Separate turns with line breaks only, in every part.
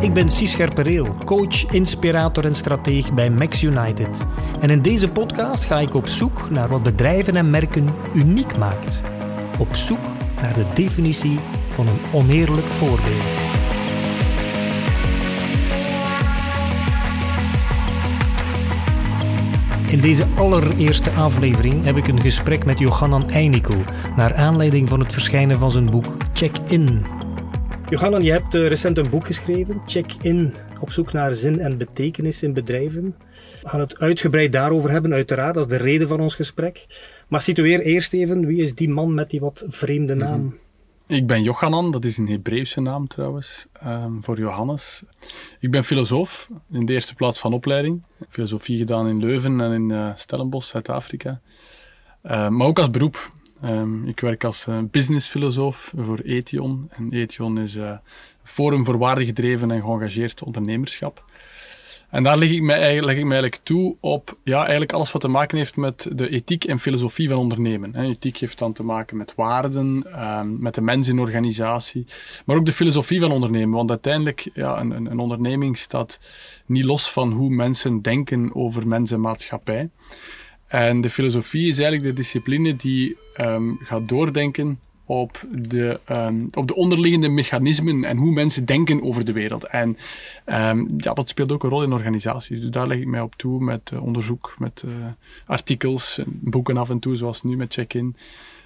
Ik ben Cies Scherpereel, coach, inspirator en strateeg bij Max United. En in deze podcast ga ik op zoek naar wat bedrijven en merken uniek maakt. Op zoek naar de definitie van een oneerlijk voordeel. In deze allereerste aflevering heb ik een gesprek met Johannan Einikel naar aanleiding van het verschijnen van zijn boek Check In. Johannan, je hebt eh, recent een boek geschreven, Check In, op zoek naar zin en betekenis in bedrijven. We gaan het uitgebreid daarover hebben, uiteraard, dat is de reden van ons gesprek. Maar situeer eerst even, wie is die man met die wat vreemde naam?
Ik ben Johanan, dat is een Hebreeuwse naam trouwens, ehm, voor Johannes. Ik ben filosoof, in de eerste plaats van opleiding. Filosofie gedaan in Leuven en in uh, Stellenbosch, Zuid-Afrika. Uh, maar ook als beroep. Um, ik werk als uh, businessfilosoof voor Ethion. En Ethion is een forum voor waardegedreven en geëngageerd ondernemerschap. En daar leg ik, mij eigenlijk, toe op ja, eigenlijk alles wat te maken heeft met de ethiek en filosofie van ondernemen. Ethiek heeft dan te maken met waarden, um, met de mens in organisatie, maar ook de filosofie van ondernemen. Want uiteindelijk, ja, een, een, een onderneming staat niet los van hoe mensen denken over mens en maatschappij. En de filosofie is eigenlijk de discipline die um, gaat doordenken op de, um, op de onderliggende mechanismen en hoe mensen denken over de wereld. En um, ja, dat speelt ook een rol in organisaties. Dus daar leg ik mij op toe met uh, onderzoek, met uh, artikels, boeken af en toe, zoals nu met check-in.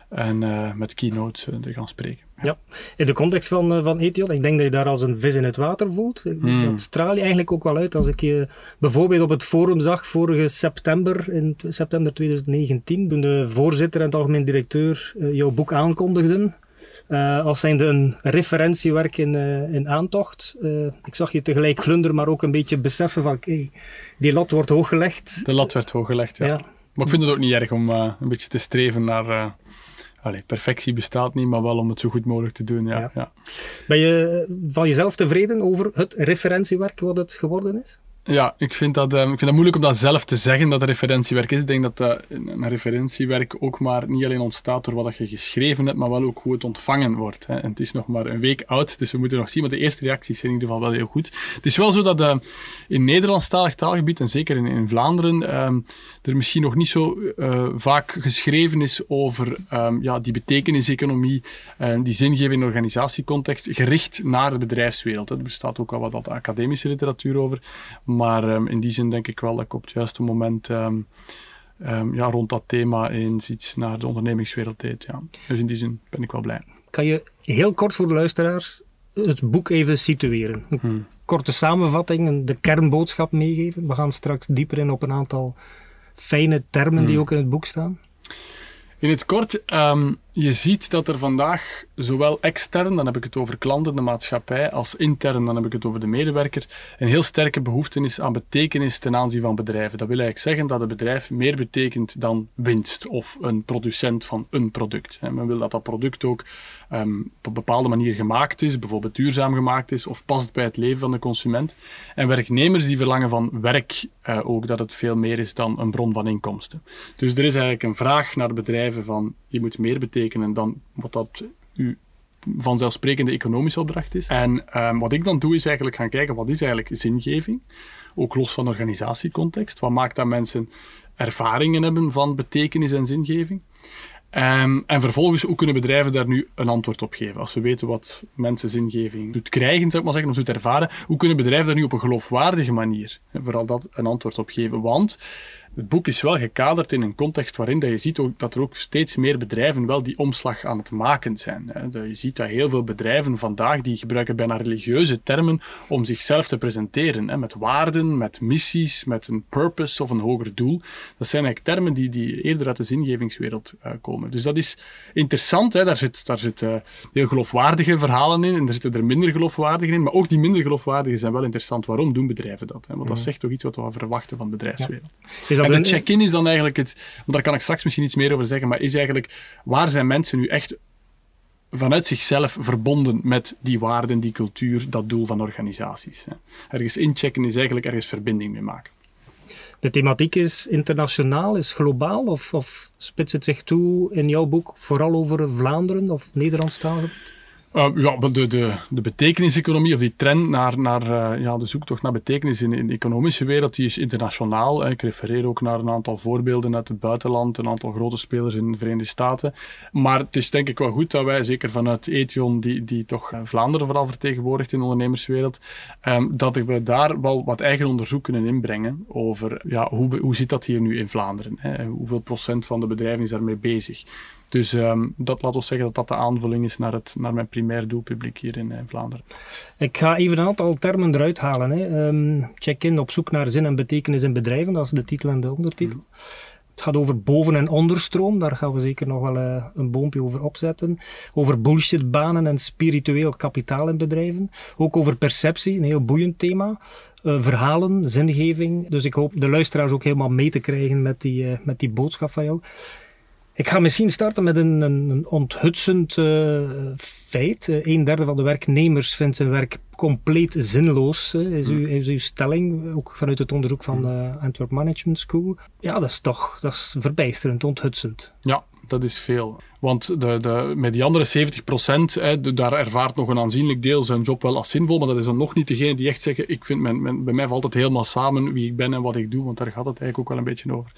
En uh, met keynotes te gaan spreken.
Ja. in de context van, van Ethion, ik denk dat je daar als een vis in het water voelt. Hmm. Dat straal je eigenlijk ook wel uit. Als ik je bijvoorbeeld op het forum zag vorige september, in september 2019, toen de voorzitter en het algemeen directeur uh, jouw boek aankondigden. Uh, als zijnde een referentiewerk in, uh, in aantocht. Uh, ik zag je tegelijk glunderen, maar ook een beetje beseffen van hey, die lat wordt hooggelegd.
De lat werd hooggelegd, ja. ja. Maar ik vind het ook niet erg om een beetje te streven naar Allee, perfectie bestaat niet, maar wel om het zo goed mogelijk te doen. Ja, ja. ja.
Ben je van jezelf tevreden over het referentiewerk wat het geworden is?
Ja, ik vind, dat, um, ik vind dat moeilijk om dat zelf te zeggen dat het referentiewerk is. Ik denk dat uh, een referentiewerk ook maar niet alleen ontstaat door wat je geschreven hebt, maar wel ook hoe het ontvangen wordt. Hè. En het is nog maar een week oud, dus we moeten nog zien. Maar de eerste reacties zijn in ieder geval wel heel goed. Het is wel zo dat uh, in Nederlandstalig taalgebied, en zeker in, Vlaanderen, uh, er misschien nog niet zo uh, vaak geschreven is over ja, die betekeniseconomie, die zingeving in organisatiecontext, gericht naar de bedrijfswereld. Er bestaat ook al wat academische literatuur over. Maar um, in die zin denk ik wel dat ik op het juiste moment um, um, ja, rond dat thema eens iets naar de ondernemingswereld deed. Ja. Dus in die zin ben ik wel blij.
Kan je heel kort voor de luisteraars het boek even situeren? Een hmm. korte samenvatting, de kernboodschap meegeven. We gaan straks dieper in op een aantal fijne termen hmm. die ook in het boek staan.
In het kort, um, je ziet dat er vandaag zowel extern, dan heb ik het over klanten, de maatschappij, als intern, dan heb ik het over de medewerker, een heel sterke behoefte is aan betekenis ten aanzien van bedrijven. Dat wil eigenlijk zeggen dat een bedrijf meer betekent dan winst of een producent van een product. En men wil dat dat product ook um, op een bepaalde manier gemaakt is, bijvoorbeeld duurzaam gemaakt is of past bij het leven van de consument. En werknemers die verlangen van werk uh, ook dat het veel meer is dan een bron van inkomsten. Dus er is eigenlijk een vraag naar bedrijven van je moet meer betekenen dan wat dat u vanzelfsprekende economische opdracht is. En um, wat ik dan doe, is eigenlijk gaan kijken wat is eigenlijk zingeving, ook los van organisatiecontext. Wat maakt dat mensen ervaringen hebben van betekenis en zingeving? Um, en vervolgens, hoe kunnen bedrijven daar nu een antwoord op geven? Als we weten wat mensen zingeving doet krijgen, zou ik maar zeggen, of doet ervaren, hoe kunnen bedrijven daar nu op een geloofwaardige manier, vooral dat, een antwoord op geven? Want het boek is wel gekaderd in een context waarin dat je ziet ook, dat er ook steeds meer bedrijven wel die omslag aan het maken zijn. Hè. Je ziet dat heel veel bedrijven vandaag die gebruiken bijna religieuze termen om zichzelf te presenteren. Hè, met waarden, met missies, met een purpose of een hoger doel. Dat zijn eigenlijk termen die, die eerder uit de zingevingswereld uh, komen. Dus dat is interessant. Hè. Daar zitten daar zit, heel geloofwaardige verhalen in en er zitten er minder geloofwaardige in. Maar ook die minder geloofwaardige zijn wel interessant. Waarom doen bedrijven dat? Hè? Want dat zegt toch iets wat we verwachten van de bedrijfswereld. Ja en de check-in is dan eigenlijk het, daar kan ik straks misschien iets meer over zeggen, maar is eigenlijk, waar zijn mensen nu echt vanuit zichzelf verbonden met die waarden, die cultuur, dat doel van organisaties. Ergens inchecken is eigenlijk ergens verbinding mee maken.
De thematiek is internationaal, is globaal, of, of spitst het zich toe in jouw boek vooral over Vlaanderen of Nederlandstalig?
Uh, ja, de, de, de betekeniseconomie, of die trend naar, naar uh, ja, de zoektocht naar betekenis in, in, de economische wereld, die is internationaal. Ik refereer ook naar een aantal voorbeelden uit het buitenland, een aantal grote spelers in de Verenigde Staten. Maar het is denk ik wel goed dat wij, zeker vanuit Ethion, die, die toch uh, Vlaanderen vooral vertegenwoordigt in de ondernemerswereld, um, dat we daar wel wat eigen onderzoek kunnen inbrengen over ja, hoe, hoe zit dat hier nu in Vlaanderen? Hoeveel procent van de bedrijven is daarmee bezig? Dus um, dat laat ons zeggen dat dat de aanvulling is naar, het, naar mijn primair doelpubliek hier in, in eh, Vlaanderen.
Ik ga even een aantal termen eruit halen. Hè. Um, check-in op zoek naar zin en betekenis in bedrijven, dat is de titel en de ondertitel. Mm. Het gaat over boven- en onderstroom, daar gaan we zeker nog wel uh, een boompje over opzetten. Over bullshitbanen en spiritueel kapitaal in bedrijven. Ook over perceptie, een heel boeiend thema. Uh, verhalen, zingeving. Dus ik hoop de luisteraars ook helemaal mee te krijgen met die, uh, met die boodschap van jou. Ik ga misschien starten met een, een, onthutsend uh, feit. Uh, een derde van de werknemers vindt zijn werk compleet zinloos, uh, is, uw, is uw stelling, ook vanuit het onderzoek van de Antwerp Management School. Ja, dat is toch dat is verbijsterend, onthutsend.
Ja, dat is veel. Want de, de, met die andere 70 procent, daar ervaart nog een aanzienlijk deel zijn job wel als zinvol, maar dat is dan nog niet degene die echt zeggen, ik vind, mijn, mijn, bij mij valt het helemaal samen wie ik ben en wat ik doe, want daar gaat het eigenlijk ook wel een beetje over.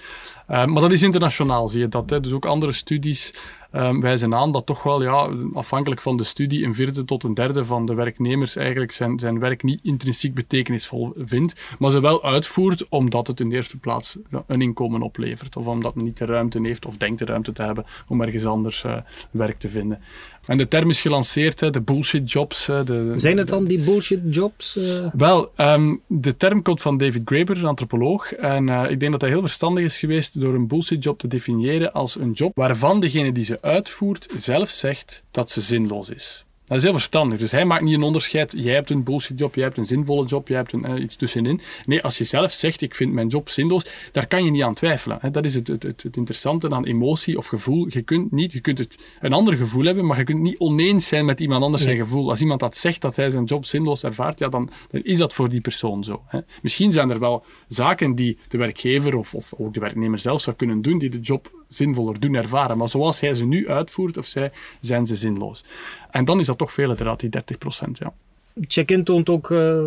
Uh, maar dat is internationaal, zie je dat. Hè. Dus ook andere studies um, wijzen aan dat toch wel, ja, afhankelijk van de studie, een vierde tot een derde van de werknemers eigenlijk zijn, zijn werk niet intrinsiek betekenisvol vindt, maar ze wel uitvoert omdat het in de eerste plaats een inkomen oplevert, of omdat men niet de ruimte heeft of denkt de ruimte te hebben om ergens anders uh, werk te vinden. En de term is gelanceerd, hè, de bullshit jobs. de,
Zijn het dan die bullshit jobs? Uh...
Wel, um, de term komt van David Graeber, een antropoloog. En uh, ik denk dat hij heel verstandig is geweest door een bullshit job te definiëren als een job waarvan degene die ze uitvoert zelf zegt dat ze zinloos is. Dat is heel verstandig. Dus hij maakt niet een onderscheid. Jij hebt een bullshit job, jij hebt een zinvolle job, jij hebt een, uh, iets tussenin. Nee, als je zelf zegt, ik vind mijn job zinloos, daar kan je niet aan twijfelen. Hè. Dat is het, het, het, het, interessante aan emotie of gevoel. Je kunt, niet, je kunt het, een ander gevoel hebben, maar je kunt niet oneens zijn met iemand anders zijn gevoel. Als iemand dat zegt, dat hij zijn job zinloos ervaart, ja, dan, dan is dat voor die persoon zo. Hè. Misschien zijn er wel zaken die de werkgever of, of ook de werknemer zelf zou kunnen doen, die de job zinvoller doen ervaren. Maar zoals hij ze nu uitvoert of zij, zijn ze zinloos. En dan is dat toch veel, inderdaad, die 30 procent. Ja.
Check-in toont ook uh,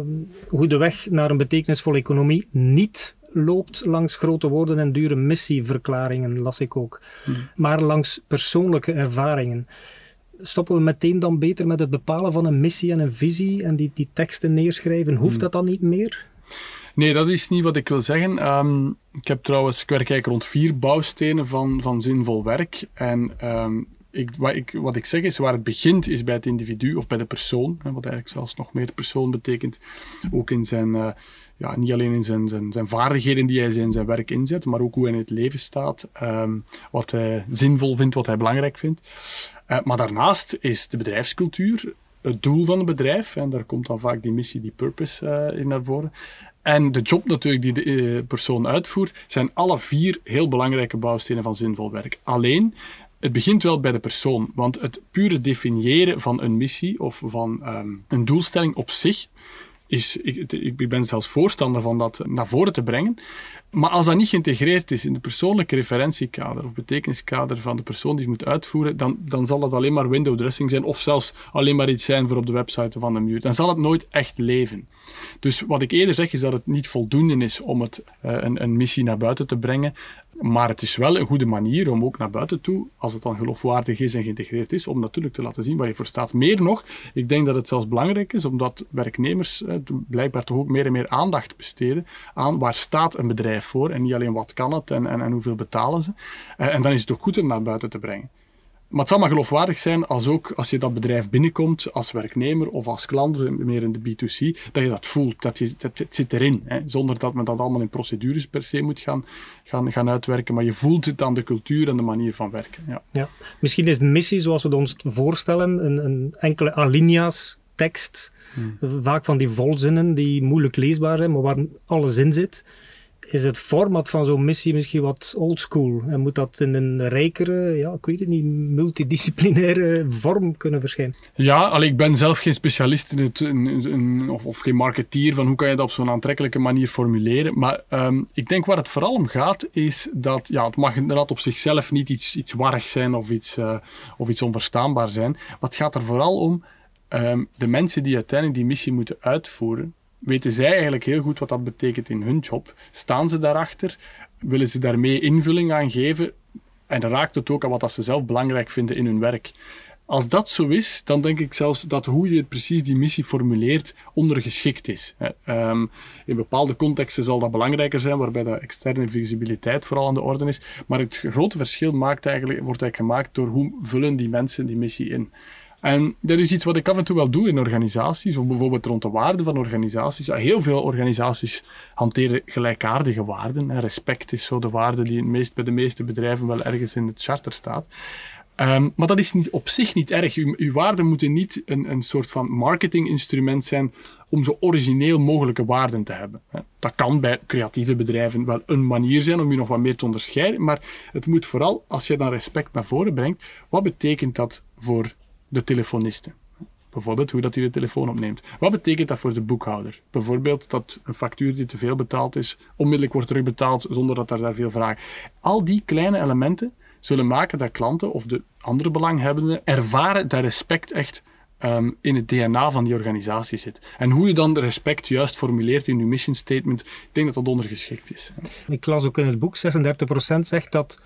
hoe de weg naar een betekenisvolle economie niet loopt langs grote woorden en dure missieverklaringen, las ik ook. Hmm. Maar langs persoonlijke ervaringen. Stoppen we meteen dan beter met het bepalen van een missie en een visie en die, die teksten neerschrijven? Hoeft hmm. dat dan niet meer?
Nee, dat is niet wat ik wil zeggen. Um, ik heb trouwens, ik werk eigenlijk rond vier bouwstenen van, van zinvol werk. En um, ik, wat, ik, wat ik zeg is, waar het begint is bij het individu of bij de persoon. Hè, wat eigenlijk zelfs nog meer persoon betekent. Ook in zijn, uh, ja, niet alleen in zijn, zijn, zijn vaardigheden die hij in zijn werk inzet, maar ook hoe hij in het leven staat. Um, wat hij zinvol vindt, wat hij belangrijk vindt. Uh, maar daarnaast is de bedrijfscultuur het doel van het bedrijf. En daar komt dan vaak die missie, die purpose uh, in naar voren. En de job natuurlijk die de uh, persoon uitvoert, zijn alle vier heel belangrijke bouwstenen van zinvol werk. Alleen, het begint wel bij de persoon, want het pure definiëren van een missie of van um, een doelstelling op zich is, ik, ik, ben zelfs voorstander van dat naar voren te brengen. Maar als dat niet geïntegreerd is in de persoonlijke referentiekader of betekeniskader van de persoon die het moet uitvoeren, dan, dan zal dat alleen maar window dressing zijn of zelfs alleen maar iets zijn voor op de website van de muur. Dan zal het nooit echt leven. Dus wat ik eerder zeg is dat het niet voldoende is om het, uh, een, een missie naar buiten te brengen. Maar het is wel een goede manier om ook naar buiten toe, als het dan geloofwaardig is en geïntegreerd is, om natuurlijk te laten zien waar je voor staat. Meer nog, ik denk dat het zelfs belangrijk is, omdat werknemers blijkbaar toch ook meer en meer aandacht besteden aan waar staat een bedrijf voor en niet alleen wat kan het en, en, en hoeveel betalen ze. Eh, en dan is het ook goed om naar buiten te brengen. Maar het zal maar geloofwaardig zijn als ook als je dat bedrijf binnenkomt als werknemer of als klant, meer in de B2C, dat je dat voelt, dat, je, dat het zit erin. Hè, zonder dat men dat allemaal in procedures per se moet gaan, gaan, gaan uitwerken. Maar je voelt het aan de cultuur en de manier van werken. Ja.
Ja. Misschien is missie zoals we het ons voorstellen, een, een enkele alinea's tekst, hmm. vaak van die volzinnen die moeilijk leesbaar zijn, maar waar alles in zit is het format van zo'n missie misschien wat oldschool? En moet dat in een rijkere, ja, ik weet het niet, multidisciplinaire vorm kunnen verschijnen?
Ja, ik ben zelf geen specialist in het, in, of, geen marketeer van hoe kan je dat op zo'n aantrekkelijke manier formuleren. Maar um, ik denk waar het vooral om gaat, is dat ja, het mag inderdaad op zichzelf niet iets, iets warrig zijn of iets, uh, of iets onverstaanbaar zijn. Maar het gaat er vooral om ehm, de mensen die uiteindelijk die missie moeten uitvoeren, weten zij eigenlijk heel goed wat dat betekent in hun job. Staan ze daarachter? Willen ze daarmee invulling aan geven? En raakt het ook aan wat dat ze zelf belangrijk vinden in hun werk. Als dat zo is, dan denk ik zelfs dat hoe je precies die missie formuleert ondergeschikt is. Ehm, in bepaalde contexten zal dat belangrijker zijn, waarbij de externe visibiliteit vooral aan de orde is. Maar het grote verschil maakt eigenlijk, wordt eigenlijk gemaakt door hoe vullen die mensen die missie in. En dat is iets wat ik af en toe wel doe in organisaties, of bijvoorbeeld rond de waarden van organisaties. Ja, heel veel organisaties hanteren gelijkaardige waarden. Respect is zo de waarde die meest, bij de meeste bedrijven wel ergens in het charter staat. Um, maar dat is niet, op zich niet erg. Uw waarden moeten niet een, een soort van marketinginstrument zijn om zo origineel mogelijke waarden te hebben. Dat kan bij creatieve bedrijven wel een manier zijn om je nog wat meer te onderscheiden, maar het moet vooral, als je dan respect naar voren brengt, wat betekent dat voor de telefonisten? Bijvoorbeeld hoe dat hij de telefoon opneemt. Wat betekent dat voor de boekhouder? Bijvoorbeeld dat een factuur die te veel betaald is, onmiddellijk wordt terugbetaald zonder dat er daar veel vragen. Al die kleine elementen zullen maken dat klanten of de andere belanghebbenden ervaren dat respect echt um, in het DNA van die organisatie zit. En hoe je dan de respect juist formuleert in je mission statement, ik denk dat dat ondergeschikt is.
Ik las ook in het boek, 36% zegt dat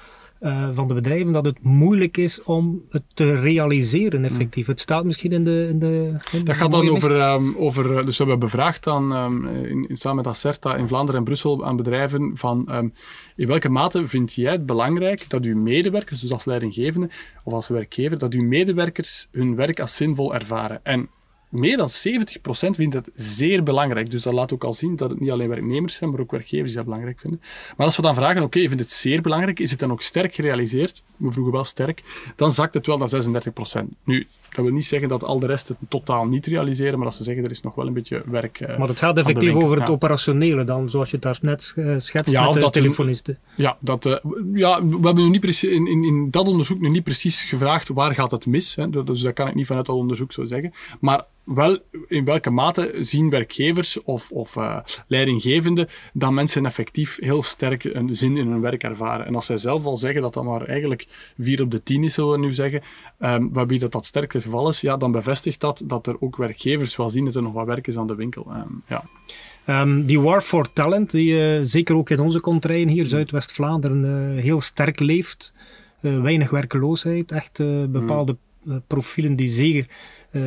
uh, van de bedrijven dat het moeilijk is om het te realiseren effectief. Het staat misschien in de... In de in
dat gaat dan over, um, over... Eh, dus we hebben bevraagd aan, um, in, samen met Acerta in Vlaanderen en Brussel aan bedrijven van um, in welke mate vind jij het belangrijk dat uw medewerkers, dus als leidinggevende of als werkgever, dat uw medewerkers hun werk als zinvol ervaren? En meer dan 70% vindt dat zeer belangrijk. Dus dat laat ook al zien dat het niet alleen werknemers zijn, maar ook werkgevers die dat belangrijk vinden. Maar als we dan vragen, oké, okay, je vindt het zeer belangrijk, is het dan ook sterk gerealiseerd? We vroegen wel sterk. Dan zakt het wel naar 36%. Nu, dat wil niet zeggen dat al de rest het totaal niet realiseren, maar dat ze zeggen, er is nog wel een beetje werk uh,
Maar het gaat effectief over het operationele dan, zoals je het daar net uh, schetst ja, met de telefonisten.
ja, dat, uh, ja, we hebben nu niet precies, in, in, in, dat onderzoek nu niet precies gevraagd waar gaat het mis. Hè? Dus dat kan ik niet vanuit dat onderzoek zo zeggen. Maar wel in welke mate zien werkgevers of, of uh, leidinggevenden dat mensen effectief heel sterk een zin in hun werk ervaren. En als zij zelf al zeggen dat dat maar eigenlijk 4 op de 10 is, zullen we nu zeggen, um, waarbij dat dat sterk het geval is, ja, dan bevestigt dat dat er ook werkgevers wel zien dat er nog wat werk is aan de winkel. Um, ja.
Um, die war for talent, die uh, zeker ook in onze contraien hier, Zuidwest-Vlaanderen, uh, heel sterk leeft. weinig werkeloosheid, echt bepaalde profielen die zeker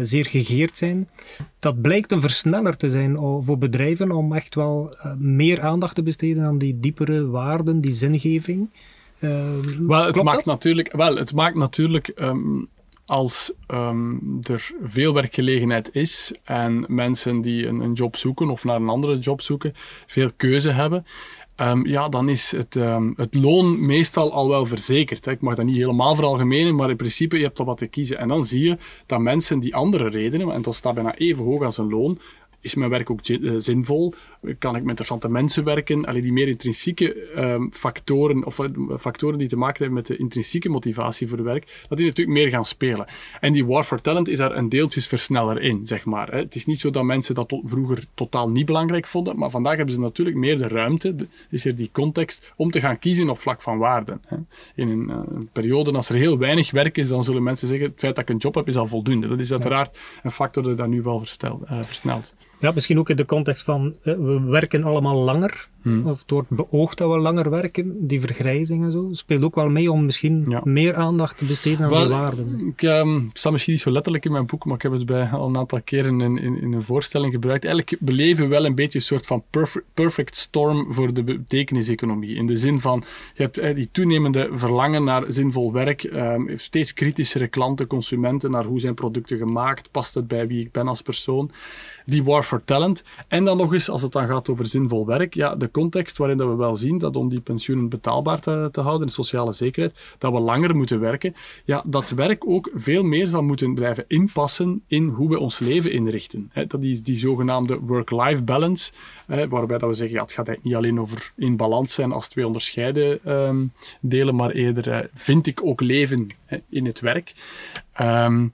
zeer gegeerd zijn. Dat blijkt een versneller te zijn voor bedrijven om echt wel meer aandacht te besteden aan die diepere waarden, die zingeving. Uh,
wel, het maakt natuurlijk, wel, het maakt natuurlijk um, als um, er veel werkgelegenheid is en mensen die een, een, job zoeken of naar een andere job zoeken, veel keuze hebben, Um, ja, dan is het, um, het loon meestal al wel verzekerd. Hè. Ik mag dat niet helemaal veralgemenen, maar in principe je hebt al wat te kiezen. En dan zie je dat mensen die andere redenen, en dat staat bijna even hoog als een loon, is mijn werk ook eh, zinvol? Kan ik met interessante mensen werken? Allee, die meer intrinsieke um, factoren, of eh, factoren die te maken hebben met de intrinsieke motivatie voor het werk, dat die natuurlijk meer gaan spelen. En die War for Talent is daar een deeltjesversneller in, zeg maar. Hè. Het is niet zo dat mensen dat tot vroeger totaal niet belangrijk vonden, maar vandaag hebben ze natuurlijk meer de ruimte, is er die context, om te gaan kiezen op vlak van waarden. Hè. In een, uh, een, periode, als er heel weinig werk is, dan zullen mensen zeggen, het feit dat ik een job heb, is al voldoende. Dat is uiteraard een factor dat nu wel verstel, versnelt.
Ja, misschien ook in de context van eh, we werken allemaal langer. Hmm. Of het wordt beoogd dat we langer werken. Die vergrijzing en zo speelt ook wel mee om misschien meer aandacht te besteden aan die waarden.
Ik um, sta misschien niet zo letterlijk in mijn boek, maar ik heb het bij al een aantal keren in, in, in een voorstelling gebruikt. Eigenlijk beleven we wel een beetje een soort van perfect, perfect storm voor de betekeniseconomie. In de zin van, je hebt eh, die toenemende verlangen naar zinvol werk, um, steeds kritischere klanten, consumenten, naar hoe zijn producten gemaakt, past het bij wie ik ben als persoon die war for talent. En dan nog eens, als het dan gaat over zinvol werk, ja, de context waarin dat we wel zien dat om die pensioenen betaalbaar te, houden, de sociale zekerheid, dat we langer moeten werken, ja, dat werk ook veel meer zal moeten blijven inpassen in hoe we ons leven inrichten. dat die, die zogenaamde work-life balance, waarbij dat we zeggen, ja, het gaat niet alleen over in balans zijn als twee onderscheiden um, delen, maar eerder uh, vind ik ook leven in het werk. Um,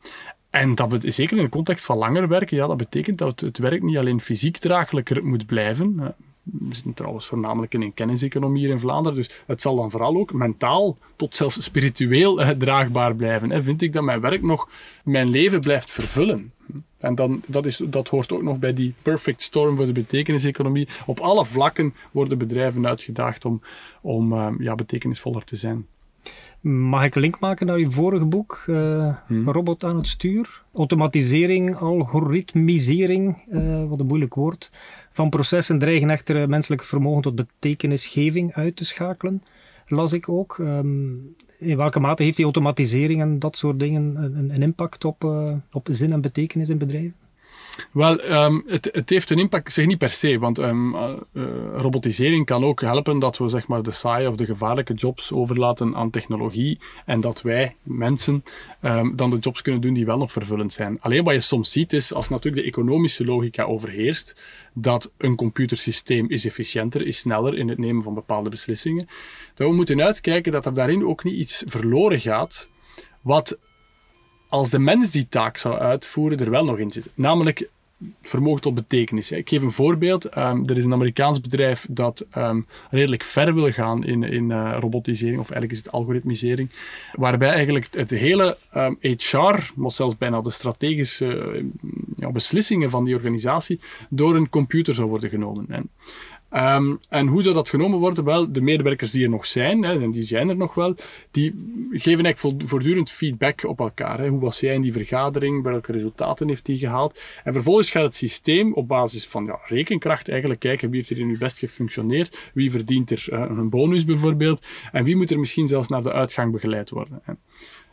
en dat zeker in de context van langer werken, ja, dat betekent dat het, werk niet alleen fysiek draaglijker moet blijven. We zitten trouwens voornamelijk in een kenniseconomie hier in Vlaanderen, dus het zal dan vooral ook mentaal tot zelfs spiritueel draagbaar blijven. Vind ik dat mijn werk nog mijn leven blijft vervullen? En dan, dat, is, dat hoort ook nog bij die perfect storm voor de betekeniseconomie. Op alle vlakken worden bedrijven uitgedaagd om, om ehm, ja, betekenisvoller te zijn.
Mag ik een link maken naar je vorige boek, uh, Robot aan het stuur? Automatisering, algoritmisering, uh, wat een moeilijk woord, van processen dreigen echter menselijk vermogen tot betekenisgeving uit te schakelen, las ik ook. Um, in welke mate heeft die automatisering en dat soort dingen een, een impact op, uh, op zin en betekenis in bedrijven?
Wel, um, het, het, heeft een impact, zeg niet per se, want um, uh, robotisering kan ook helpen dat we zeg maar, de saaie of de gevaarlijke jobs overlaten aan technologie en dat wij, mensen, um, dan de jobs kunnen doen die wel nog vervullend zijn. Alleen wat je soms ziet is, als natuurlijk de economische logica overheerst, dat een computersysteem is efficiënter, is sneller in het nemen van bepaalde beslissingen, dat we moeten uitkijken dat er daarin ook niet iets verloren gaat wat als de mens die taak zou uitvoeren, er wel nog in zit. Namelijk vermogen tot betekenis. Ik geef een voorbeeld. Um, er is een Amerikaans bedrijf dat um, redelijk ver wil gaan in, in uh, robotisering, of eigenlijk is het algoritmisering, waarbij eigenlijk het hele um, HR, maar zelfs bijna de strategische uh, ja, beslissingen van die organisatie, door een computer zou worden genomen. En Um, en hoe zou dat genomen worden? Wel, de medewerkers die er nog zijn, hè, en die zijn er nog wel, die geven eigenlijk voortdurend feedback op elkaar. Hè. Hoe was jij in die vergadering? Welke resultaten heeft die gehaald? En vervolgens gaat het systeem op basis van ja, rekenkracht eigenlijk kijken wie heeft er nu best gefunctioneerd, wie verdient er uh, een bonus bijvoorbeeld, en wie moet er misschien zelfs naar de uitgang begeleid worden. Hè.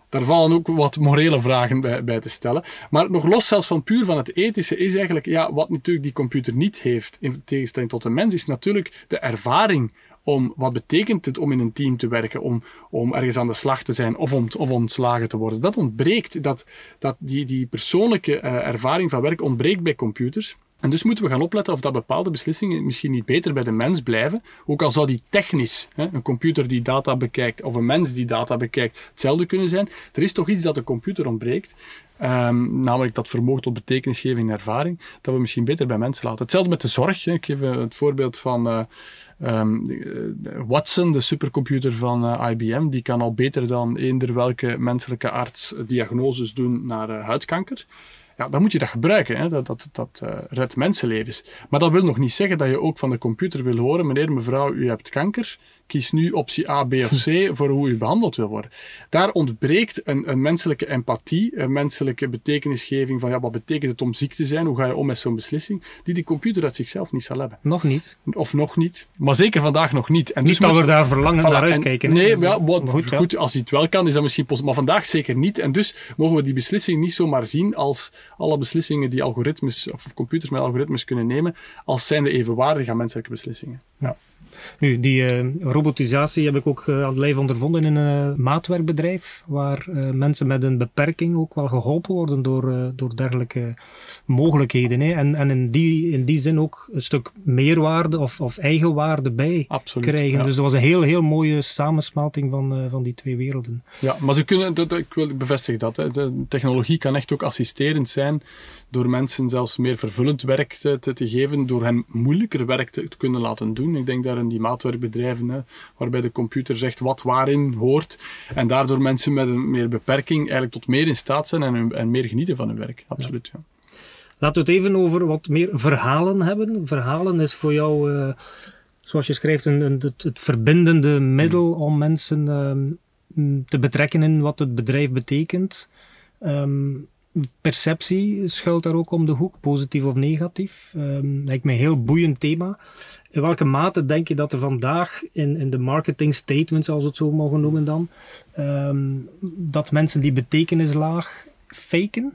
Daar vallen ook wat morele vragen bij, bij, te stellen. Maar nog los zelfs van puur van het ethische is eigenlijk, ja, wat natuurlijk die computer niet heeft, in tegenstelling tot de mens, is natuurlijk de ervaring om wat betekent het om in een team te werken, om, om ergens aan de slag te zijn of, om, of ontslagen te worden. Dat ontbreekt, dat, dat die, die persoonlijke uh, ervaring van werk ontbreekt bij computers. En dus moeten we gaan opletten of dat bepaalde beslissingen misschien niet beter bij de mens blijven. Ook al zou die technisch, hè, een computer die data bekijkt of een mens die data bekijkt, hetzelfde kunnen zijn. Er is toch iets dat de computer ontbreekt. Um, namelijk dat vermogen tot betekenisgeving en ervaring, dat we misschien beter bij mensen laten. Hetzelfde met de zorg. Ik geef het voorbeeld van uh, um, Watson, de supercomputer van eh, IBM. Die kan al beter dan eender welke menselijke arts diagnoses doen naar huidkanker ja, dan moet je dat gebruiken. Hè. Dat, dat, dat uh, redt mensenlevens. Maar dat wil nog niet zeggen dat je ook van de computer wil horen, meneer, mevrouw, u hebt kanker kies nu optie A, B of C voor hoe u behandeld wil worden. Daar ontbreekt een, een menselijke empathie, een menselijke betekenisgeving van ja, wat betekent het om ziek te zijn, hoe ga je om met zo'n beslissing, die die computer uit zichzelf niet zal hebben.
Nog niet.
Of nog niet. Maar zeker vandaag nog niet.
En dus dat we daar verlangen naar uitkijken.
nee, ja, wat, goed, goed, als hij het wel kan, is dat misschien positief. Maar vandaag zeker niet. En dus mogen we die beslissing niet zomaar zien als alle beslissingen die algoritmes of computers met algoritmes kunnen nemen, als zijnde evenwaardig aan menselijke beslissingen.
Ja. Nu, die uh, robotisatie heb ik ook uh, aan het lijf ondervonden in een uh, maatwerkbedrijf, waar mensen met een beperking ook wel geholpen worden door, door dergelijke mogelijkheden. Hè. En, en in, die, in die zin ook een stuk meerwaarde of, of eigenwaarde bij Absoluut, krijgen. Dus dat was een heel, heel mooie samensmelting van, van die twee werelden.
Ja, maar ze kunnen, dat, ik wil bevestigen dat, hè. de technologie kan echt ook assisterend zijn door mensen zelfs meer vervullend werk te, te, geven, door hen moeilijker werk te, te, kunnen laten doen. Ik denk daar in die maatwerkbedrijven, hè, waarbij de computer zegt wat waarin hoort, en daardoor mensen met een meer beperking eigenlijk tot meer in staat zijn en, en meer genieten van hun werk. Absoluut, ja.
Laten we het even over wat meer verhalen hebben. Verhalen is voor jou, uh, zoals je schrijft, een, een, het, het, verbindende middel om mensen uh, te betrekken in wat het bedrijf betekent. Um, perceptie schuilt daar ook om de hoek, positief of negatief. Um, lijkt me een heel boeiend thema. In welke mate denk je dat er vandaag in, in de marketing statements, als we het zo mogen noemen dan, um, dat mensen die betekenislaag faken?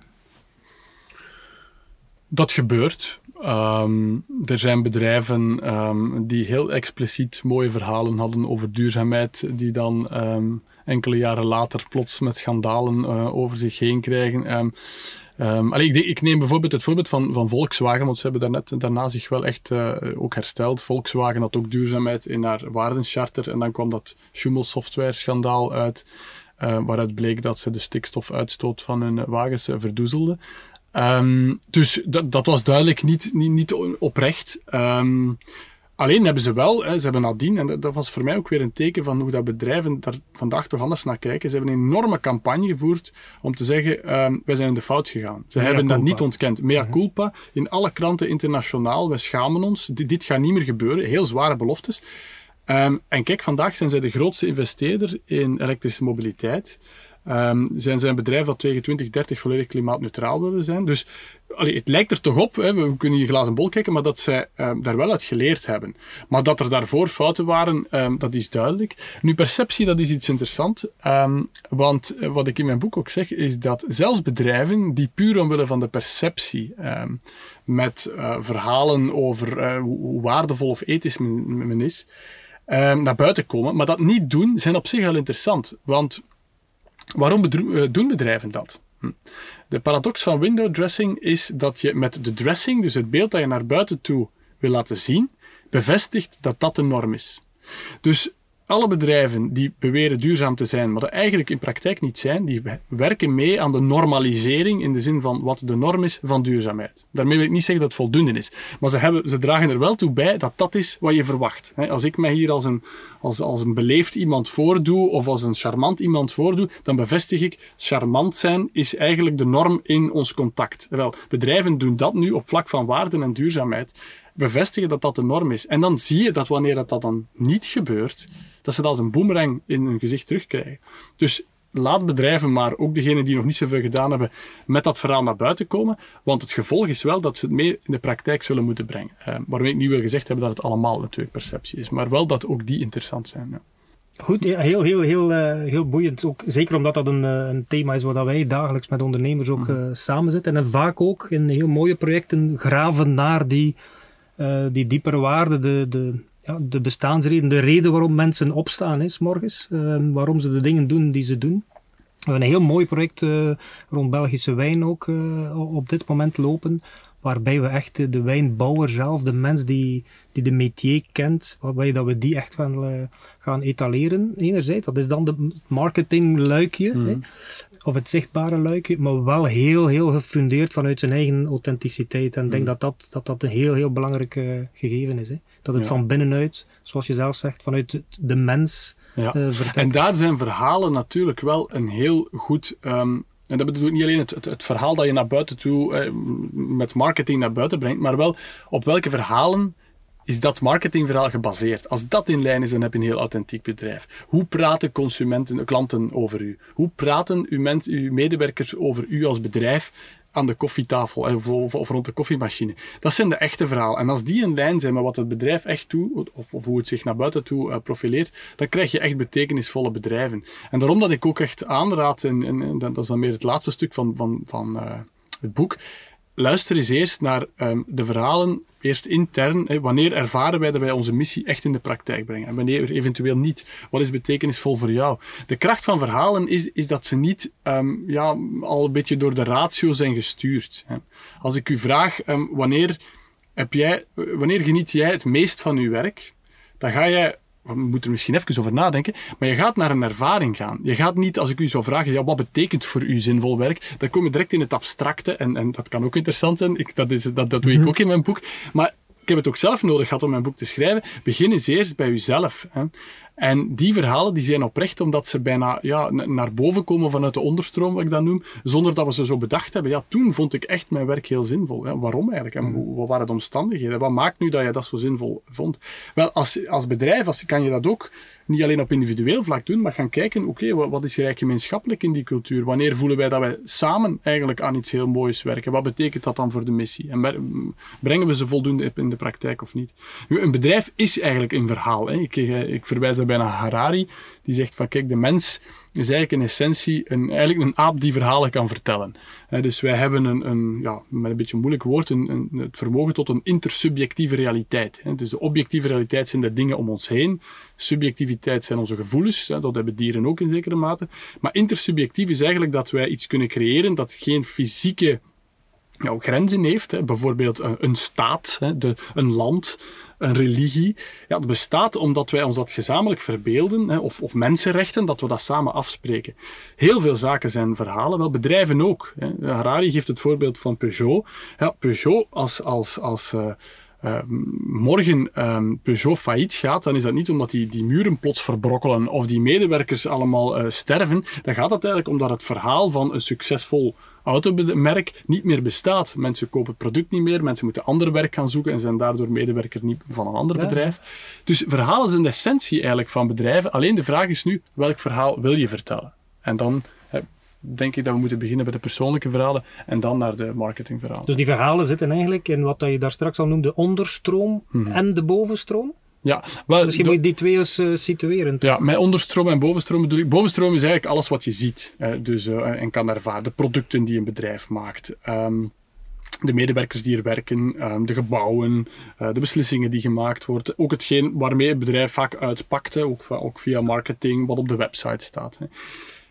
Dat gebeurt. Um, er zijn bedrijven die heel expliciet mooie verhalen hadden over duurzaamheid, die dan enkele jaren later plots met schandalen uh, over zich heen krijgen. Um, ik, ik, neem bijvoorbeeld het voorbeeld van, van Volkswagen, want ze hebben daarnet, daarna zich wel echt uh, ook hersteld. Volkswagen had ook duurzaamheid in haar waardencharter en dan kwam dat Schumel software schandaal uit, uh, waaruit bleek dat ze de stikstofuitstoot van hun wagens verdoezelden. Um, dus dat, dat was duidelijk niet, niet, niet oprecht. Alleen hebben ze wel, hè, ze hebben nadien, en dat, was voor mij ook weer een teken van hoe dat bedrijven daar vandaag toch anders naar kijken. Ze hebben een enorme campagne gevoerd om te zeggen, um, wij zijn in de fout gegaan. Ze hebben dat niet ontkend. Mea mhm. culpa, in alle kranten internationaal, wij schamen ons, dit, dit gaat niet meer gebeuren. Heel zware beloftes. Um, en kijk, vandaag zijn zij de grootste investeerder in elektrische mobiliteit. Um, zijn zijn bedrijf dat tegen 2030 volledig klimaatneutraal willen zijn. Dus het lijkt er toch op, hè, we kunnen je glazen bol kijken, maar dat zij um, daar wel uit geleerd hebben. Maar dat er daarvoor fouten waren, um, dat is duidelijk. Nu, perceptie, dat is iets interessants. want eh, wat ik in mijn boek ook zeg, is dat zelfs bedrijven die puur omwille van de perceptie met uh, verhalen over uh, hoe waardevol of ethisch men, men is, naar buiten komen, maar dat niet doen, zijn op zich al interessant. Want Waarom eh, doen bedrijven dat? Hm. De paradox van window dressing is dat je met de dressing, dus het beeld dat je naar buiten toe wil laten zien, bevestigt dat dat de norm is. Dus alle bedrijven die beweren duurzaam te zijn, maar dat eigenlijk in praktijk niet zijn, die werken mee aan de normalisering in de zin van wat de norm is van duurzaamheid. Daarmee wil ik niet zeggen dat het voldoende is, maar ze, hebben, ze dragen er wel toe bij dat dat is wat je verwacht. Als ik mij hier als een, als, als een beleefd iemand voordoe of als een charmant iemand voordoe, dan bevestig ik, charmant zijn is eigenlijk de norm in ons contact. Wel, bedrijven doen dat nu op vlak van waarden en duurzaamheid bevestigen dat dat de norm is. En dan zie je dat wanneer dat, dat dan niet gebeurt, dat ze dat als een boemerang in hun gezicht terugkrijgen. Dus laat bedrijven, maar ook degenen die nog niet zoveel gedaan hebben, met dat verhaal naar buiten komen. Want het gevolg is wel dat ze het mee in de praktijk zullen moeten brengen. Uh, waarmee ik niet wil gezegd hebben dat het allemaal natuurlijk perceptie is, maar wel dat ook die interessant zijn. Ja.
Goed, heel, heel, heel, uh, heel boeiend. Ook, zeker omdat dat een, uh, een thema is waar wij dagelijks met ondernemers ook uh, samen zitten. En vaak ook in heel mooie projecten graven naar die, die diepere waarden, de, de, ja, de bestaansreden, de reden waarom mensen opstaan is morgens, ehm, waarom ze de dingen doen die ze doen. We hebben een heel mooi project uh, rond Belgische wijn ook uh, op dit moment lopen, waarbij we echt de wijnbouwer zelf, de mens die, die de métier kent, waarbij dat we die echt gaan, uh, gaan etaleren. Enerzijds, dat is dan de marketingluikje, mm. hè, of het zichtbare luikje, maar wel heel, heel gefundeerd vanuit zijn eigen authenticiteit. En ik denk mm. dat, dat, dat dat een heel, heel belangrijk gegeven is. Hè. Dat het van binnenuit, zoals je zelf zegt, vanuit de mens ja. Uh,
en daar zijn verhalen natuurlijk wel een heel goed. Um, en dat bedoelt niet alleen het, het, het, verhaal dat je naar buiten toe eh, met marketing naar buiten brengt, maar wel op welke verhalen is dat marketingverhaal gebaseerd. Als dat in lijn is, dan heb je een heel authentiek bedrijf. Hoe praten consumenten, klanten over u? Hoe praten uw, uw medewerkers over u als bedrijf? Aan de koffietafel of, of, rond de koffiemachine. Dat zijn de echte verhalen. En als die in lijn zijn met wat het bedrijf echt doet, of, of hoe het zich naar buiten toe uh, profileert, dan krijg je echt betekenisvolle bedrijven. En daarom dat ik ook echt aanraad, en, en, dat is dan meer het laatste stuk van, van, van uh, het boek, luister eens eerst naar um, de verhalen, eerst intern. Hè, wanneer ervaren wij dat wij onze missie echt in de praktijk brengen? En wanneer eventueel niet? Wat is betekenisvol voor jou? De kracht van verhalen is, is dat ze niet um, ja, al een beetje door de ratio zijn gestuurd. Hè. Als ik u vraag, um, wanneer, heb jij, wanneer geniet jij het meest van uw werk? Dan ga jij we moeten er misschien even over nadenken, maar je gaat naar een ervaring gaan. Je gaat niet, als ik u zou vragen, ja, wat betekent voor u zinvol werk? Dan kom je direct in het abstracte, en, en dat kan ook interessant zijn, ik, dat, is, dat, dat doe ik mhm. ook in mijn boek. Maar ik heb het ook zelf nodig gehad om mijn boek te schrijven. Begin eens eerst bij uzelf. Hè. En die verhalen die zijn oprecht omdat ze bijna ja, naar boven komen vanuit de onderstroom, wat ik dat noem, zonder dat we ze zo bedacht hebben. Ja, toen vond ik echt mijn werk heel zinvol. Hè. Waarom eigenlijk? En mm. wat waren de omstandigheden? Wat maakt nu dat je dat zo zinvol vond? Wel, als, als bedrijf als, kan je dat ook niet alleen op individueel vlak doen, maar gaan kijken, oké, wat, is er eigenlijk gemeenschappelijk in die cultuur? Wanneer voelen wij dat wij samen eigenlijk aan iets heel moois werken? Wat betekent dat dan voor de missie? En brengen we ze voldoende in de praktijk of niet? Een bedrijf is eigenlijk een verhaal. Hè. Ik, eh, ik verwijs daarbij naar Harari, die zegt van, kijk, de mens is eigenlijk in essentie een, eigenlijk een aap die verhalen kan vertellen. dus wij hebben een, een, ja, met een beetje een moeilijk woord, een, een, het vermogen tot een intersubjectieve realiteit. dus de objectieve realiteit zijn de dingen om ons heen. Subjectiviteit zijn onze gevoelens, dat hebben dieren ook in zekere mate. Maar intersubjectief is eigenlijk dat wij iets kunnen creëren dat geen fysieke ja, grenzen heeft. Bijvoorbeeld een, staat, de, een land, een religie, ja, dat bestaat omdat wij ons dat gezamenlijk verbeelden, hè, of, of mensenrechten, dat we dat samen afspreken. Heel veel zaken zijn verhalen, wel bedrijven ook. Hè. Harari geeft het voorbeeld van Peugeot. Ja, Peugeot als, als, als uh, uh, morgen um, Peugeot failliet gaat, dan is dat niet omdat die, die muren plots verbrokkelen of die medewerkers allemaal uh, sterven. Dan gaat het eigenlijk omdat het verhaal van een succesvol automerk niet meer bestaat. Mensen kopen het product niet meer, mensen moeten ander werk gaan zoeken en zijn daardoor medewerker niet van een ander bedrijf. Dus verhalen zijn de essentie eigenlijk van bedrijven. Alleen de vraag is nu, welk verhaal wil je vertellen? En dan denk ik dat we moeten beginnen bij de persoonlijke verhalen en dan naar de marketingverhalen.
Dus die verhalen zitten eigenlijk in wat je daar straks al noemde, onderstroom mhm. en de bovenstroom?
Ja,
wel, Misschien moet je die twee eens uh, situeren.
Ja, met onderstroom en bovenstroom bedoel ik. Bovenstroom is eigenlijk alles wat je ziet dus, uh, en kan ervaren. De producten die een bedrijf maakt. Um, de medewerkers die er werken, um, de gebouwen, uh, de beslissingen die gemaakt worden. Ook hetgeen waarmee het bedrijf vaak uitpakt, ook, ook, via marketing, wat op de website staat.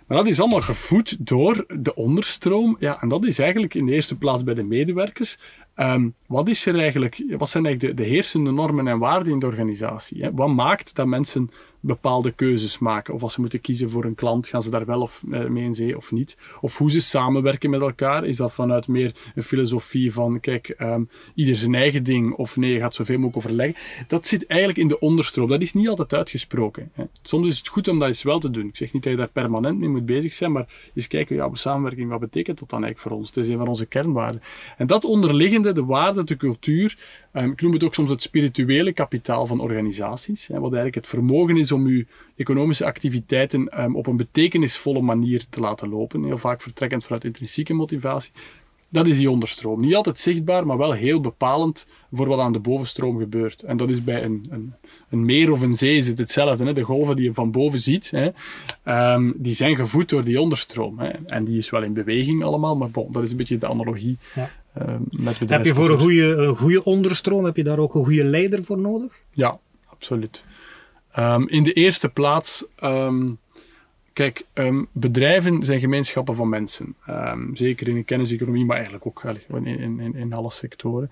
Maar dat is allemaal gevoed door de onderstroom. Ja, en dat is eigenlijk in de eerste plaats bij de medewerkers. Um, wat, is er eigenlijk, wat zijn eigenlijk de, de heersende normen en waarden in de organisatie? Wat maakt dat mensen bepaalde keuzes maken. Of als ze moeten kiezen voor een klant, gaan ze daar wel of, eh, mee in zee of niet. Of hoe ze samenwerken met elkaar. Is dat vanuit meer een filosofie van, kijk, um, ieder zijn eigen ding, of nee, je gaat zoveel mogelijk overleggen. Dat zit eigenlijk in de onderstroom. Dat is niet altijd uitgesproken. Hè. Soms is het goed om dat eens wel te doen. Ik zeg niet dat je daar permanent mee moet bezig zijn, maar eens kijken, ja, samenwerking, wat betekent dat dan eigenlijk voor ons? Het is een van onze kernwaarden. En dat onderliggende, de waarde, de cultuur, um, ik noem het ook soms het spirituele kapitaal van organisaties. Hè, wat eigenlijk het vermogen is om uw economische activiteiten um, op een betekenisvolle manier te laten lopen. Heel vaak vertrekkend vanuit intrinsieke motivatie. Dat is die onderstroom. Niet altijd zichtbaar, maar wel heel bepalend voor wat aan de bovenstroom gebeurt. En dat is bij een, een, een meer of een zee zit hetzelfde. Hè. De golven die je van boven ziet, hè, um, die zijn gevoed door die onderstroom. Hè. En die is wel in beweging allemaal, maar bon, dat is een beetje de analogie ja. uh, met
Heb je voor een goede, een goede onderstroom, heb je daar ook een goede leider voor nodig?
Ja, absoluut. Um, in de eerste plaats, um, kijk, um, bedrijven zijn gemeenschappen van mensen. zeker in de kenniseconomie, maar eigenlijk ook in, in, in, in alle sectoren.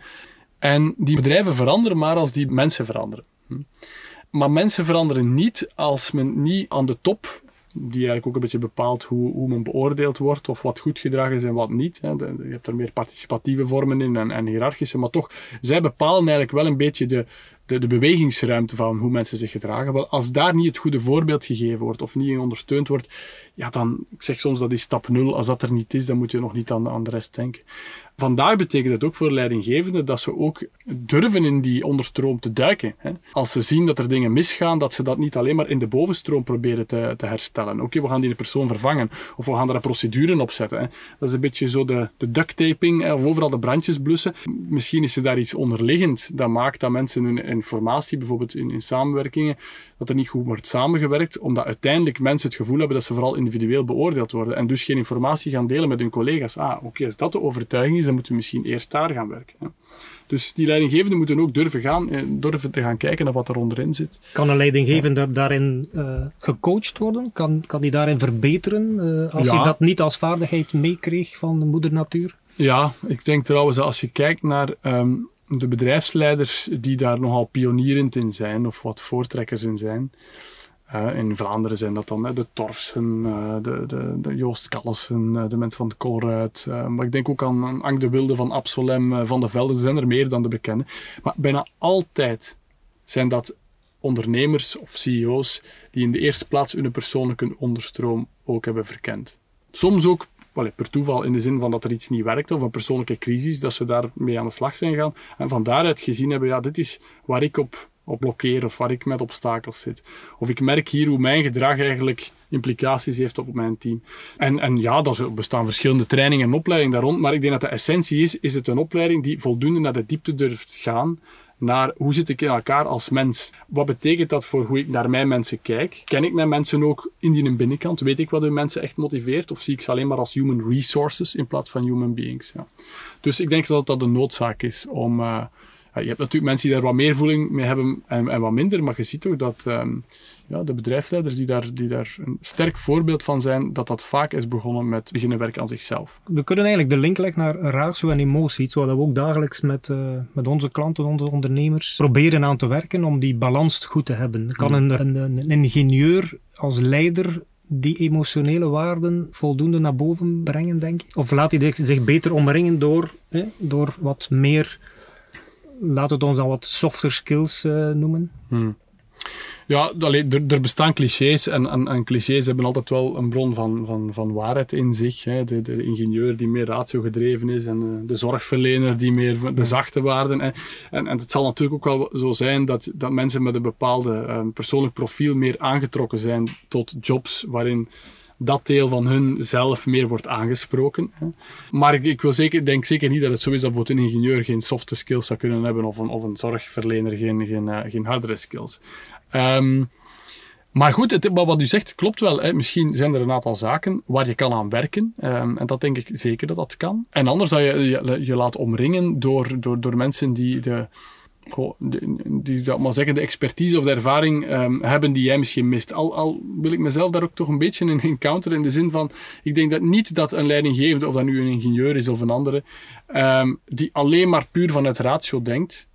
En die bedrijven veranderen maar als die mensen veranderen. Hm. Maar mensen veranderen niet als men niet aan de top die eigenlijk ook een beetje bepaalt hoe, hoe men beoordeeld wordt of wat goed gedrag is en wat niet. Hè. je hebt er meer participatieve vormen in en, en hiërarchische, maar toch, zij bepalen eigenlijk wel een beetje de, de, bewegingsruimte van hoe mensen zich gedragen. Wel, als daar niet het goede voorbeeld gegeven wordt of niet ondersteund wordt, ja, dan, ik zeg soms dat is stap nul. Als dat er niet is, dan moet je nog niet aan de rest denken. Vandaag betekent het ook voor leidinggevenden dat ze ook durven in die onderstroom te duiken. Hè. Als ze zien dat er dingen misgaan, dat ze dat niet alleen maar in de bovenstroom proberen te, te herstellen. Oké, we gaan die persoon vervangen of we gaan er een procedure op zetten. Hè. Dat is een beetje zo de, de duct taping of overal de brandjes blussen. Misschien is er daar iets onderliggend dat maakt dat mensen hun informatie, bijvoorbeeld in, in samenwerkingen, dat er niet goed wordt samengewerkt, omdat uiteindelijk mensen het gevoel hebben dat ze vooral individueel beoordeeld worden en dus geen informatie gaan delen met hun collega's. Ah, oké, als dat de overtuiging is, dan moeten we misschien eerst daar gaan werken. Hè. Dus die leidinggevenden moeten ook durven gaan, eh, durven te gaan kijken naar wat er onderin zit.
Kan een leidinggevende daarin uh, gecoacht worden? Kan, kan die daarin verbeteren uh, als hij dat niet als vaardigheid meekreeg van de moeder natuur?
Ja, ik denk trouwens als je kijkt naar um, de bedrijfsleiders die daar nogal pionierend in zijn of wat voortrekkers in zijn. In Vlaanderen zijn dat dan de Torfsen, uh, de, de, de, Joost Callesen, uh, de mensen van de Colruyt. maar ik denk ook aan, aan Ank de Wilde van Absolem, Van de Velde. Er zijn er meer dan de bekende. Maar bijna altijd zijn dat ondernemers of CEO's die in de eerste plaats hun persoonlijke onderstroom ook hebben verkend. Soms ook per toeval in de zin van dat er iets niet werkt of een persoonlijke crisis, dat ze daarmee aan de slag zijn gaan. En van daaruit gezien hebben, ja, dit is waar ik op, op blokkeer of waar ik met obstakels zit. Of ik merk hier hoe mijn gedrag eigenlijk implicaties heeft op mijn team. En, en ja, er bestaan verschillende trainingen en opleidingen daar rond, maar ik denk dat de essentie is, is het een opleiding die voldoende naar de diepte durft gaan naar hoe zit ik in elkaar als mens. Wat betekent dat voor hoe ik naar mijn mensen kijk? Ken ik mijn mensen ook in die binnenkant? Weet ik wat hun mensen echt motiveert? Of zie ik ze alleen maar als human resources in plaats van human beings? Ja. Dus ik denk dat dat een noodzaak is om... Uh, je hebt natuurlijk mensen die daar wat meer voeling mee hebben en, en wat minder, maar je ziet ook dat um, ja, de bedrijfsleiders die daar, die daar een sterk voorbeeld van zijn, dat dat vaak is begonnen met beginnen werken aan zichzelf.
We kunnen eigenlijk de link leggen naar ratio en emotie, iets waar we ook dagelijks met, uh, met onze klanten, onze ondernemers, proberen aan te werken om die balans goed te hebben. Kan een, een, een ingenieur als leider die emotionele waarden voldoende naar boven brengen, denk ik? Of laat hij zich beter omringen door, door wat meer laten we het ons dan wat softer skills noemen.
Hmm. Ja, er, er, bestaan clichés en, en, en, clichés hebben altijd wel een bron van, van, van waarheid in zich. Hè. De, de, ingenieur die meer ratio gedreven is en de, de zorgverlener die meer de zachte waarden. En, en, en, het zal natuurlijk ook wel zo zijn dat, dat mensen met een bepaalde um, persoonlijk profiel meer aangetrokken zijn tot jobs waarin dat deel van hun zelf meer wordt aangesproken. Maar ik, ik wil zeker, denk zeker niet dat het zo is dat een ingenieur geen softe skills zou kunnen hebben of een, of een zorgverlener geen, geen, uh, geen hardere skills. Um, maar goed, het, wat u zegt klopt wel. Hè. Misschien zijn er een aantal zaken waar je kan aan werken. Um, en dat denk ik zeker dat dat kan. En anders dat je je, je laat omringen door, door, door mensen die de, die, zou maar zeggen, de expertise of de ervaring um, hebben die jij misschien mist. Al, al wil ik mezelf daar ook toch een beetje in encounteren in de zin van, ik denk dat niet dat een leidinggevende, of dat nu een ingenieur is of een andere, um, die alleen maar puur vanuit ratio denkt,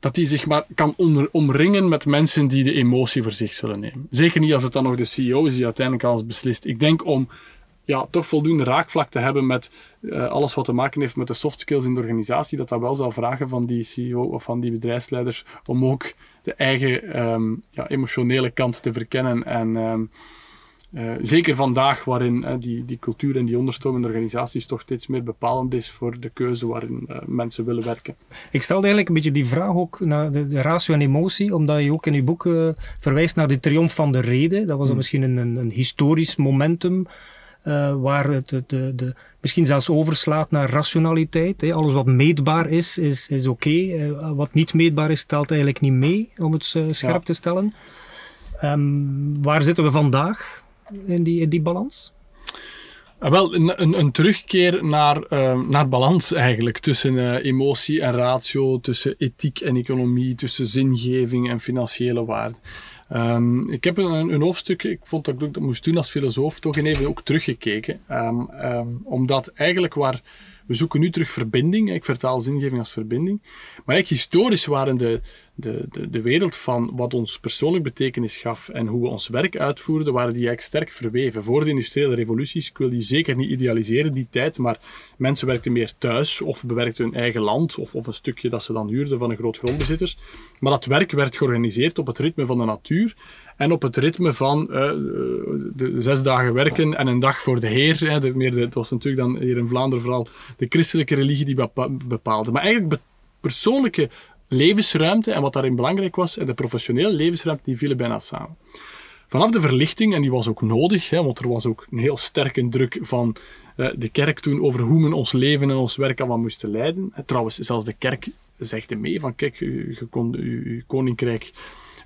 dat hij zich maar kan omringen met mensen die de emotie voor zich zullen nemen. Zeker niet als het dan nog de CEO is die uiteindelijk alles beslist. Ik denk om ja, toch voldoende raakvlak te hebben met uh, alles wat te maken heeft met de soft skills in de organisatie, dat dat wel zal vragen van die CEO of van die bedrijfsleiders om ook de eigen um, ja, emotionele kant te verkennen en um, uh, zeker vandaag, waarin uh, die, die cultuur en die onderstroom organisaties toch steeds meer bepalend is voor de keuze waarin mensen willen werken.
Ik stelde eigenlijk een beetje die vraag ook naar de, de ratio en emotie, omdat je ook in je boek verwijst naar de triomf van de reden. Dat was hmm. misschien een, een, een, historisch momentum. Waar het de, de, misschien zelfs overslaat naar rationaliteit. Hè. Alles wat meetbaar is, is, is oké. wat niet meetbaar is, telt eigenlijk niet mee, om het scherp ja. te stellen. Um, waar zitten we vandaag? in die, in die balans?
Ah, wel, een, een, een, terugkeer naar, uh, naar balans eigenlijk tussen uh, emotie en ratio, tussen ethiek en economie, tussen zingeving en financiële waarde. Um, ik heb een, een, hoofdstuk, ik vond dat ik dat moest doen als filosoof, toch even ook teruggekeken. Um, omdat eigenlijk waar we zoeken nu terug verbinding. Ik vertaal zingeving als verbinding. Maar eigenlijk historisch waren de, de, de, de wereld van wat ons persoonlijk betekenis gaf en hoe we ons werk uitvoerden, waren die eigenlijk sterk verweven. Voor de industriële revoluties, ik wil die zeker niet idealiseren, die tijd, maar mensen werkten meer thuis of bewerkten hun eigen land of, of een stukje dat ze dan huurden van een groot grondbezitter. Maar dat werk werd georganiseerd op het ritme van de natuur en op het ritme van uh, de zes dagen werken en een dag voor de Heer. Hè, de, meer het was natuurlijk dan hier in Vlaanderen vooral de christelijke religie die bepaalde. Maar eigenlijk persoonlijke levensruimte en wat daarin belangrijk was, en de professionele levensruimte, die vielen bijna samen. Vanaf de verlichting, en die was ook nodig, hè, want er was ook een heel sterke druk van uh, de kerk toen over hoe men ons leven en ons werk allemaal moesten leiden. trouwens, zelfs de kerk zegde mee van, kijk, je kon uw koninkrijk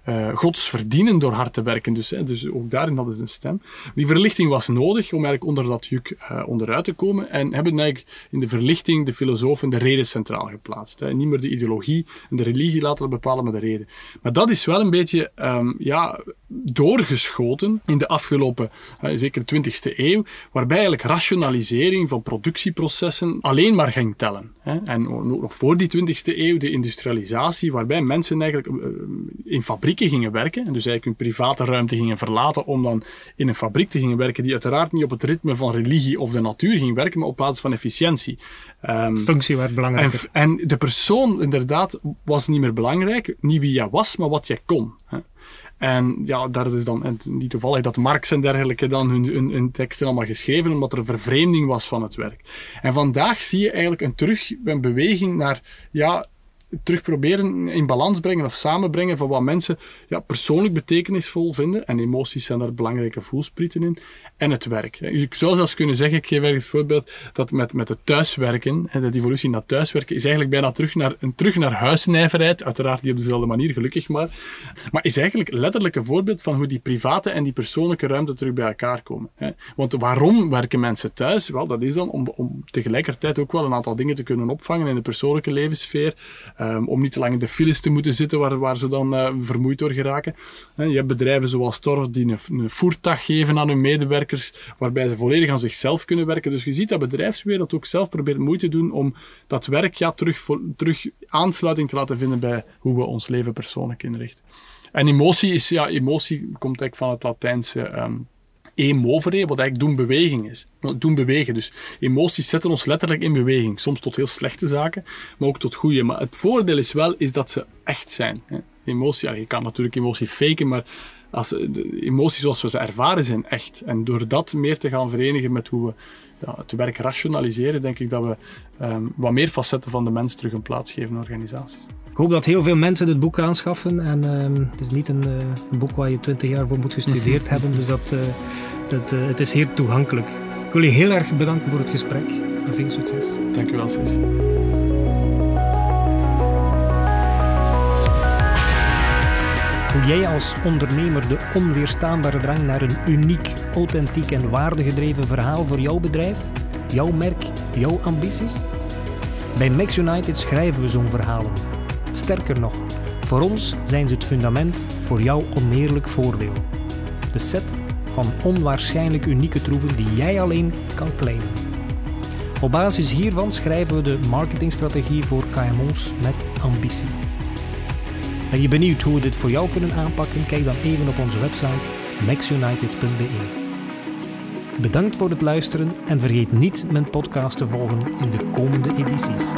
uh, gods verdienen door hard te werken. Dus, hè, dus ook daarin hadden ze een stem. Die verlichting was nodig om eigenlijk onder dat juk uh, onderuit te komen. En hebben eigenlijk in de verlichting de filosofen de reden centraal geplaatst. Hè. Niet meer de ideologie en de religie laten bepalen, maar de reden. Maar dat is wel een beetje um, ja, doorgeschoten in de afgelopen, uh, zeker 20e eeuw, waarbij eigenlijk rationalisering van productieprocessen alleen maar ging tellen. Hè. En nog voor die 20e eeuw de industrialisatie, waarbij mensen eigenlijk in fabrieken gingen werken. En dus eigenlijk hun private ruimte gingen verlaten om dan in een fabriek te gingen werken die uiteraard niet op het ritme van religie of de natuur ging werken, maar op basis van efficiëntie.
Um, Functie werd belangrijk.
En, en, de persoon inderdaad was niet meer belangrijk. Niet wie jij was, maar wat jij kon. Hè. En ja, daar is dan en niet toevallig dat Marx en dergelijke dan hun, hun, hun, teksten allemaal geschreven, omdat er een vervreemding was van het werk. En vandaag zie je eigenlijk een terug, een beweging naar, ja, terug proberen in balans brengen of samenbrengen van wat mensen ja, persoonlijk betekenisvol vinden. En emoties zijn daar belangrijke voelsprieten in. En het werk. Ik zou zelfs kunnen zeggen, ik geef ergens het voorbeeld, dat met, met het thuiswerken, de evolutie naar thuiswerken, is eigenlijk bijna terug naar, een terug naar huisnijverheid. Uiteraard niet op dezelfde manier, gelukkig maar. Maar is eigenlijk letterlijk een voorbeeld van hoe die private en die persoonlijke ruimte terug bij elkaar komen. Want waarom werken mensen thuis? Wel, dat is dan om, om tegelijkertijd ook wel een aantal dingen te kunnen opvangen in de persoonlijke levenssfeer. Um, om niet te lang in de files te moeten zitten waar, waar ze dan uh, vermoeid door geraken. je hebt bedrijven zoals Torf die een, een voertuig geven aan hun medewerkers, waarbij ze volledig aan zichzelf kunnen werken. Dus je ziet dat bedrijfswereld ook zelf probeert moeite doen om dat werk ja, terug, terug aansluiting te laten vinden bij hoe we ons leven persoonlijk inrichten. En emotie is, ja, emotie komt eigenlijk van het Latijnse um, emovere, wat eigenlijk doen beweging is. Doen bewegen. Dus emoties zetten ons letterlijk in beweging. Soms tot heel slechte zaken, maar ook tot goede. Maar het voordeel is wel is dat ze echt zijn. Hè. Emotie, je kan natuurlijk emotie faken, maar als, de emoties zoals we ze ervaren zijn echt. En door dat meer te gaan verenigen met hoe we ja, het werk rationaliseren, denk ik dat we um, wat meer facetten van de mens terug een plaats geven in organisaties.
Ik hoop dat heel veel mensen het boek aanschaffen. En um, het is niet een, uh, een, boek waar je twintig jaar voor moet gestudeerd hebben. Dus dat, uh, het, uh, het is heel toegankelijk. Ik wil je heel erg bedanken voor het gesprek. En veel succes.
Dank u wel, Sis.
Jij als ondernemer de onweerstaanbare drang naar een uniek, authentiek en waardegedreven verhaal voor jouw bedrijf, jouw merk, jouw ambities? Bij Max United schrijven we zo'n verhalen. Sterker nog, voor ons zijn ze het fundament voor jouw oneerlijk voordeel. De set van onwaarschijnlijk unieke troeven die jij alleen kan claimen. Op basis hiervan schrijven we de marketingstrategie voor KMO's met ambitie. Ben je benieuwd hoe we dit voor jou kunnen aanpakken? Kijk dan even op onze website maxunited.be. Bedankt voor het luisteren en vergeet niet mijn podcast te volgen in de komende edities.